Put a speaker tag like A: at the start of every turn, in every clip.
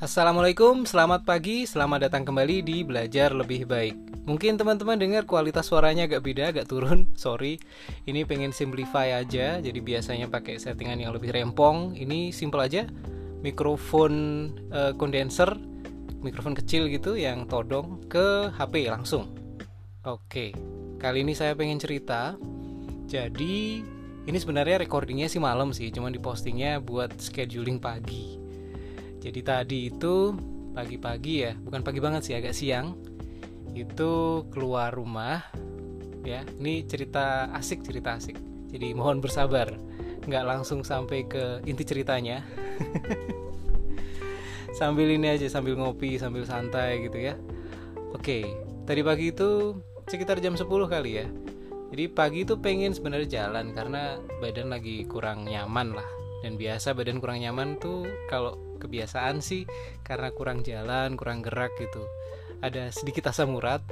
A: Assalamualaikum, selamat pagi, selamat datang kembali di Belajar Lebih Baik. Mungkin teman-teman dengar kualitas suaranya agak beda, agak turun, sorry. Ini pengen simplify aja, jadi biasanya pakai settingan yang lebih rempong. Ini simple aja, mikrofon uh, kondenser, mikrofon kecil gitu yang todong ke HP langsung. Oke, kali ini saya pengen cerita. Jadi ini sebenarnya recordingnya sih malam sih, cuman dipostingnya buat scheduling pagi jadi tadi itu pagi-pagi ya, bukan pagi banget sih, agak siang. Itu keluar rumah ya. Ini cerita asik, cerita asik. Jadi mohon bersabar, nggak langsung sampai ke inti ceritanya. sambil ini aja, sambil ngopi, sambil santai gitu ya. Oke, tadi pagi itu sekitar jam 10 kali ya. Jadi pagi itu pengen sebenarnya jalan karena badan lagi kurang nyaman lah. Dan biasa badan kurang nyaman tuh kalau kebiasaan sih karena kurang jalan kurang gerak gitu. Ada sedikit asam urat.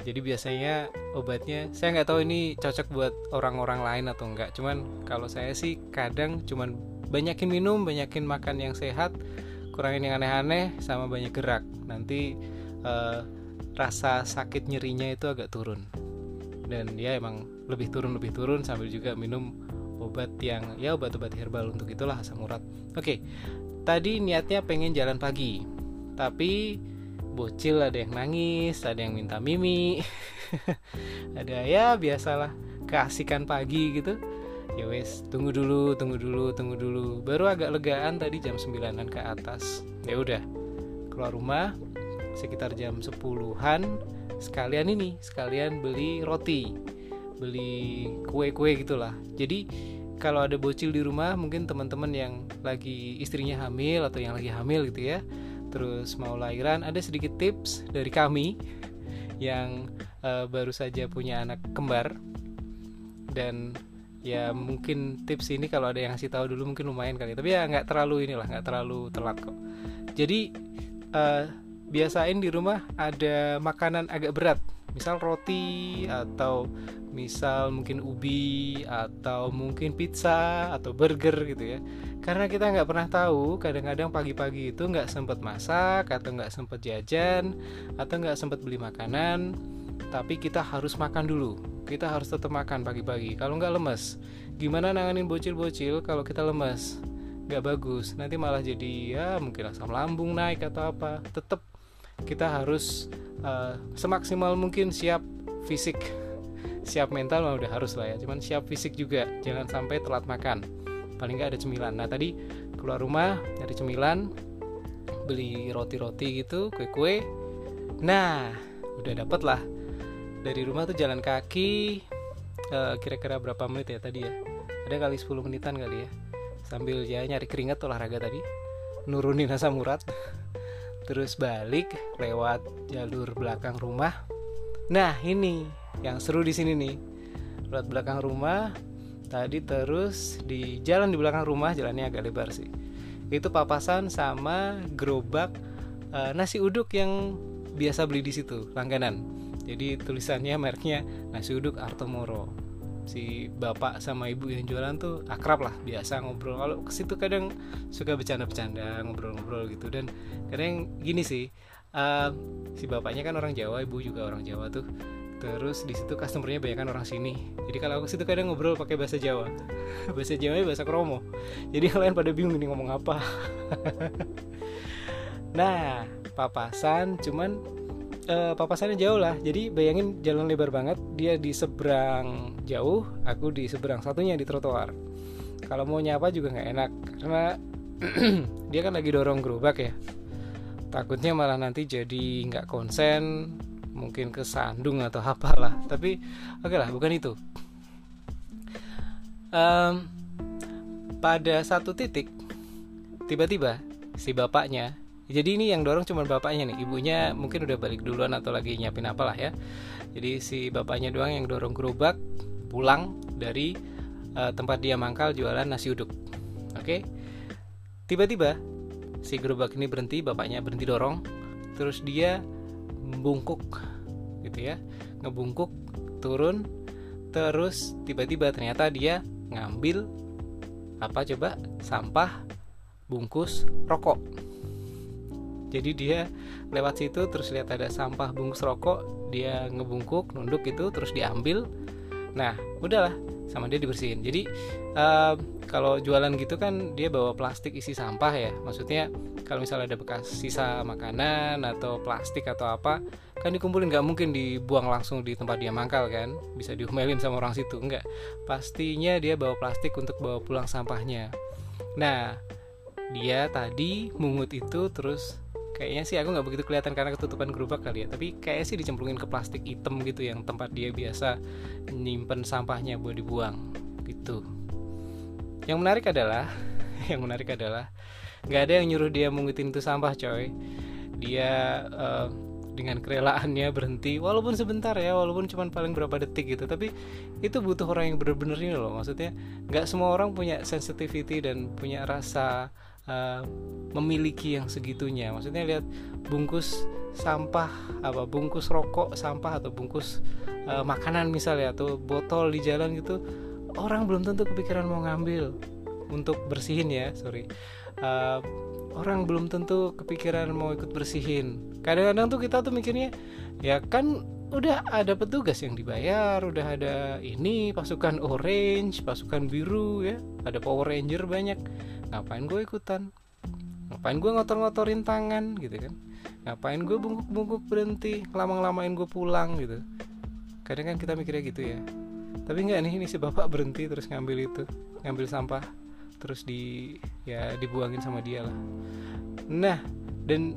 A: Jadi biasanya obatnya saya nggak tahu ini cocok buat orang-orang lain atau enggak cuman kalau saya sih kadang cuman banyakin minum banyakin makan yang sehat kurangin yang aneh-aneh sama banyak gerak. Nanti uh, rasa sakit nyerinya itu agak turun. Dan ya emang lebih turun lebih turun sambil juga minum obat yang ya obat-obat herbal untuk itulah asam urat. Oke, tadi niatnya pengen jalan pagi tapi bocil ada yang nangis ada yang minta mimi ada ya biasalah keasikan pagi gitu. Ya wes tunggu dulu tunggu dulu tunggu dulu. Baru agak legaan tadi jam 9an ke atas. Ya udah keluar rumah sekitar jam 10-an sekalian ini sekalian beli roti beli kue-kue gitulah. Jadi kalau ada bocil di rumah mungkin teman-teman yang lagi istrinya hamil atau yang lagi hamil gitu ya terus mau lahiran ada sedikit tips dari kami yang uh, baru saja punya anak kembar. Dan ya mungkin tips ini kalau ada yang ngasih tahu dulu mungkin lumayan kali. Tapi ya nggak terlalu inilah nggak terlalu telat kok. Jadi uh, biasain di rumah ada makanan agak berat misal roti atau misal mungkin ubi atau mungkin pizza atau burger gitu ya. Karena kita nggak pernah tahu kadang-kadang pagi-pagi itu nggak sempat masak atau nggak sempat jajan atau nggak sempat beli makanan tapi kita harus makan dulu. Kita harus tetap makan pagi-pagi. Kalau nggak lemes gimana nanganin bocil-bocil kalau kita lemes? Nggak bagus. Nanti malah jadi ya mungkin asam lambung naik atau apa. Tetap kita harus uh, semaksimal mungkin siap fisik. Siap mental mah udah harus lah ya cuman siap fisik juga. Jangan sampai telat makan. Paling nggak ada cemilan. Nah tadi keluar rumah dari cemilan beli roti-roti gitu kue-kue. Nah udah dapet lah. Dari rumah tuh jalan kaki eh, kira-kira berapa menit ya tadi ya? Ada kali 10 menitan kali ya. Sambil ya nyari keringat olahraga tadi. Nurunin asam urat terus balik lewat jalur belakang rumah. Nah, ini yang seru di sini nih. Lewat belakang rumah, tadi terus di jalan di belakang rumah, jalannya agak lebar sih. Itu papasan sama gerobak uh, nasi uduk yang biasa beli di situ, langganan. Jadi tulisannya mereknya nasi uduk Artomoro si bapak sama ibu yang jualan tuh akrab lah biasa ngobrol. Kalau ke situ kadang suka bercanda-bercanda ngobrol-ngobrol gitu. Dan kadang gini sih uh, si bapaknya kan orang Jawa ibu juga orang Jawa tuh. Terus di situ customernya banyak kan orang sini. Jadi kalau aku situ kadang ngobrol pakai bahasa Jawa. Bahasa Jawa bahasa Kromo. Jadi kalian pada bingung ini ngomong apa. Nah papasan cuman uh, papasannya jauh lah. Jadi bayangin jalan lebar banget dia di seberang jauh aku di seberang satunya di trotoar. Kalau mau nyapa juga nggak enak karena dia kan lagi dorong gerobak ya. Takutnya malah nanti jadi nggak konsen mungkin kesandung atau apalah. Tapi oke okay lah bukan itu. Um, pada satu titik tiba-tiba si bapaknya jadi ini yang dorong cuma bapaknya nih. Ibunya mungkin udah balik duluan atau lagi nyiapin apalah ya. Jadi si bapaknya doang yang dorong gerobak pulang dari uh, tempat dia mangkal jualan nasi uduk. Oke? Okay? tiba-tiba si gerobak ini berhenti bapaknya berhenti dorong. Terus dia bungkuk gitu ya. Ngebungkuk turun terus tiba-tiba ternyata dia ngambil apa coba? Sampah bungkus rokok jadi dia lewat situ terus lihat ada sampah bungkus rokok dia ngebungkuk nunduk itu terus diambil. Nah udahlah sama dia dibersihin. Jadi uh, kalau jualan gitu kan dia bawa plastik isi sampah ya. Maksudnya kalau misalnya ada bekas sisa makanan atau plastik atau apa kan dikumpulin. Nggak mungkin dibuang langsung di tempat dia mangkal kan. Bisa diomelin sama orang situ enggak pastinya dia bawa plastik untuk bawa pulang sampahnya. Nah dia tadi mungut itu terus kayaknya sih aku nggak begitu kelihatan karena ketutupan gerobak kali ya. Tapi kayaknya sih dicemplungin ke plastik hitam gitu yang tempat dia biasa nyimpen sampahnya buat dibuang gitu. Yang menarik adalah yang menarik adalah nggak ada yang nyuruh dia mengutin itu sampah coy. Dia uh, dengan kerelaannya berhenti walaupun sebentar ya walaupun cuma paling berapa detik gitu. Tapi itu butuh orang yang bener-bener ini loh. Maksudnya nggak semua orang punya sensitivity dan punya rasa uh, memiliki yang segitunya. Maksudnya lihat bungkus sampah apa bungkus rokok sampah atau bungkus uh, makanan misalnya atau botol di jalan gitu orang belum tentu kepikiran mau ngambil untuk bersihin ya sorry. Uh, orang belum tentu kepikiran mau ikut bersihin. Kadang-kadang tuh kita tuh mikirnya ya kan udah ada petugas yang dibayar udah ada ini pasukan orange pasukan biru ya ada power ranger banyak ngapain gue ikutan? Ngapain gue ngotor-ngotorin tangan gitu kan? Ngapain gue bungkuk-bungkuk berhenti lama-lamain gue pulang gitu. Kadang kan kita mikirnya gitu ya. Tapi nggak nih ini si bapak berhenti terus ngambil itu ngambil sampah terus di ya dibuangin sama dia lah. Nah dan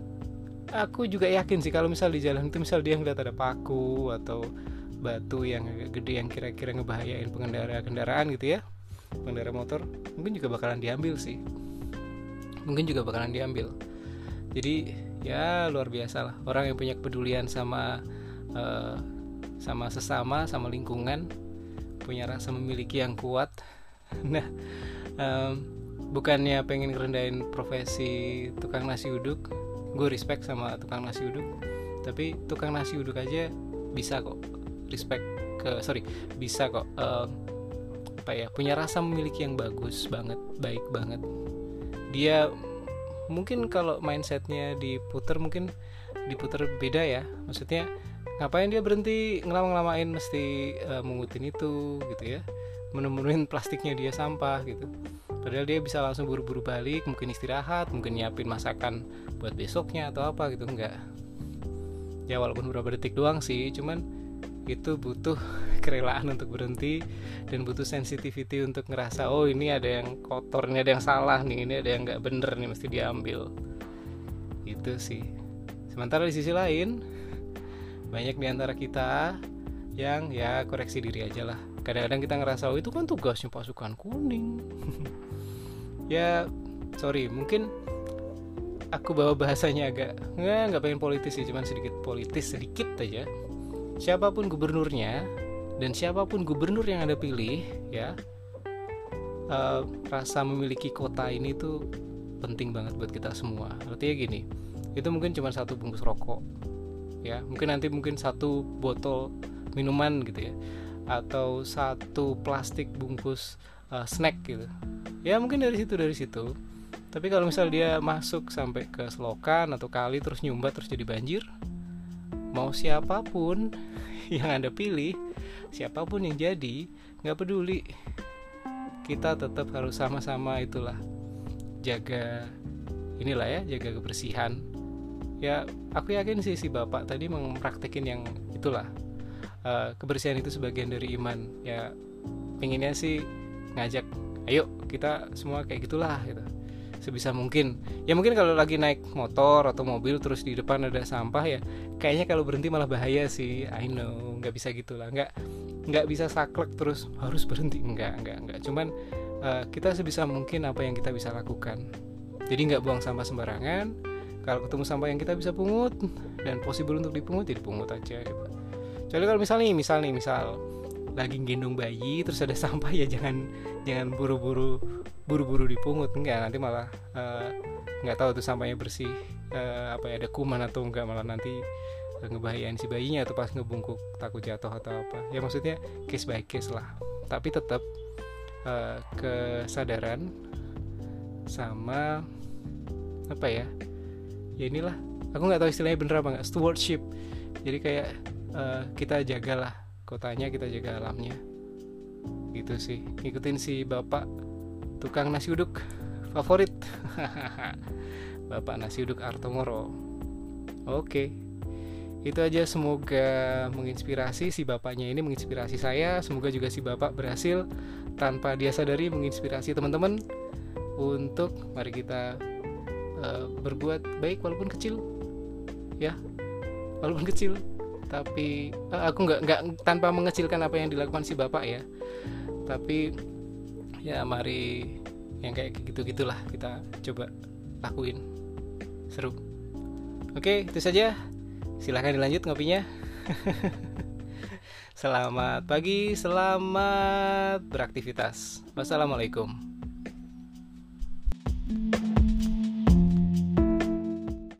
A: aku juga yakin sih kalau misal di jalan itu misal dia ngeliat ada paku atau batu yang gede yang kira-kira ngebahayain pengendara kendaraan gitu ya pengendara motor mungkin juga bakalan diambil sih. Mungkin juga bakalan diambil. Jadi ya luar biasa lah. Orang yang punya kepedulian sama uh, sama sesama sama lingkungan punya rasa memiliki yang kuat. Nah um, bukannya pengen ngerendahin profesi tukang nasi uduk gue respect sama tukang nasi uduk. Tapi tukang nasi uduk aja bisa kok. Respect ke sorry bisa kok uh, apa ya punya rasa memiliki yang bagus banget baik banget. Dia mungkin kalau mindsetnya diputer mungkin diputer beda ya. Maksudnya ngapain dia berhenti ngelama-ngelamain mesti uh, mengutin itu gitu ya. Menemuin plastiknya dia sampah gitu. Padahal dia bisa langsung buru-buru balik mungkin istirahat mungkin nyiapin masakan buat besoknya atau apa gitu enggak. Ya walaupun beberapa detik doang sih cuman itu butuh kerelaan untuk berhenti dan butuh sensitivity untuk ngerasa oh ini ada yang kotor ini ada yang salah nih ini ada yang nggak bener nih mesti diambil. Itu sih. Sementara di sisi lain banyak di antara kita yang ya koreksi diri aja lah. Kadang-kadang kita ngerasa oh itu kan tugasnya pasukan kuning. Ya sorry mungkin aku bawa bahasanya agak nggak nggak pengen politis sih cuman sedikit politis sedikit aja siapa pun gubernurnya dan siapa pun gubernur yang anda pilih ya uh, rasa memiliki kota ini tuh penting banget buat kita semua. Artinya gini itu mungkin cuma satu bungkus rokok ya. Mungkin nanti mungkin satu botol minuman gitu ya atau satu plastik bungkus uh, snack gitu. Ya mungkin dari situ dari situ. Tapi kalau misal dia masuk sampai ke selokan atau kali terus nyumbat terus jadi banjir mau siapa pun yang anda pilih siapa pun yang jadi nggak peduli. Kita tetap harus sama-sama itulah jaga inilah ya jaga kebersihan. Ya aku yakin sih si bapak tadi mempraktekin yang itulah uh, kebersihan itu sebagian dari iman. Ya pengennya sih ngajak ayo kita semua kayak gitulah gitu sebisa mungkin. Ya mungkin kalau lagi naik motor atau mobil terus di depan ada sampah ya kayaknya kalau berhenti malah bahaya sih. I know nggak bisa gitulah nggak nggak bisa saklek terus harus berhenti. Nggak nggak nggak. Cuman uh, kita sebisa mungkin apa yang kita bisa lakukan. Jadi nggak buang sampah sembarangan. Kalau ketemu sampah yang kita bisa pungut dan possible untuk dipungut ya dipungut aja gitu Jadi kalau misal nih misal nih misal lagi gendong bayi terus ada sampah ya jangan jangan buru-buru buru-buru dipungut. Enggak nanti malah uh, nggak tahu tuh sampahnya bersih uh, apa ya ada kuman atau enggak malah nanti uh, ngebahayain si bayinya atau pas ngebungkuk takut jatuh atau apa. Ya maksudnya case by case lah. Tapi tetap uh, kesadaran sama apa ya ya inilah. Aku nggak tahu istilahnya bener apa nggak stewardship. Jadi kayak uh, kita jagalah kotanya kita jaga alamnya. Gitu sih. Ngikutin si bapak tukang nasi uduk favorit. Bapak nasi uduk Artomoro. Oke. Itu aja semoga menginspirasi si bapaknya ini menginspirasi saya. Semoga juga si bapak berhasil tanpa dia sadari menginspirasi teman-teman. Untuk mari kita uh, berbuat baik walaupun kecil. Ya walaupun kecil tapi uh, aku nggak nggak tanpa mengecilkan apa yang dilakukan si bapak ya. Tapi ya mari yang kayak gitu gitulah kita coba lakuin. Seru. Oke itu saja. Silahkan dilanjut ngopinya. Selamat pagi selamat beraktivitas. Wassalamualaikum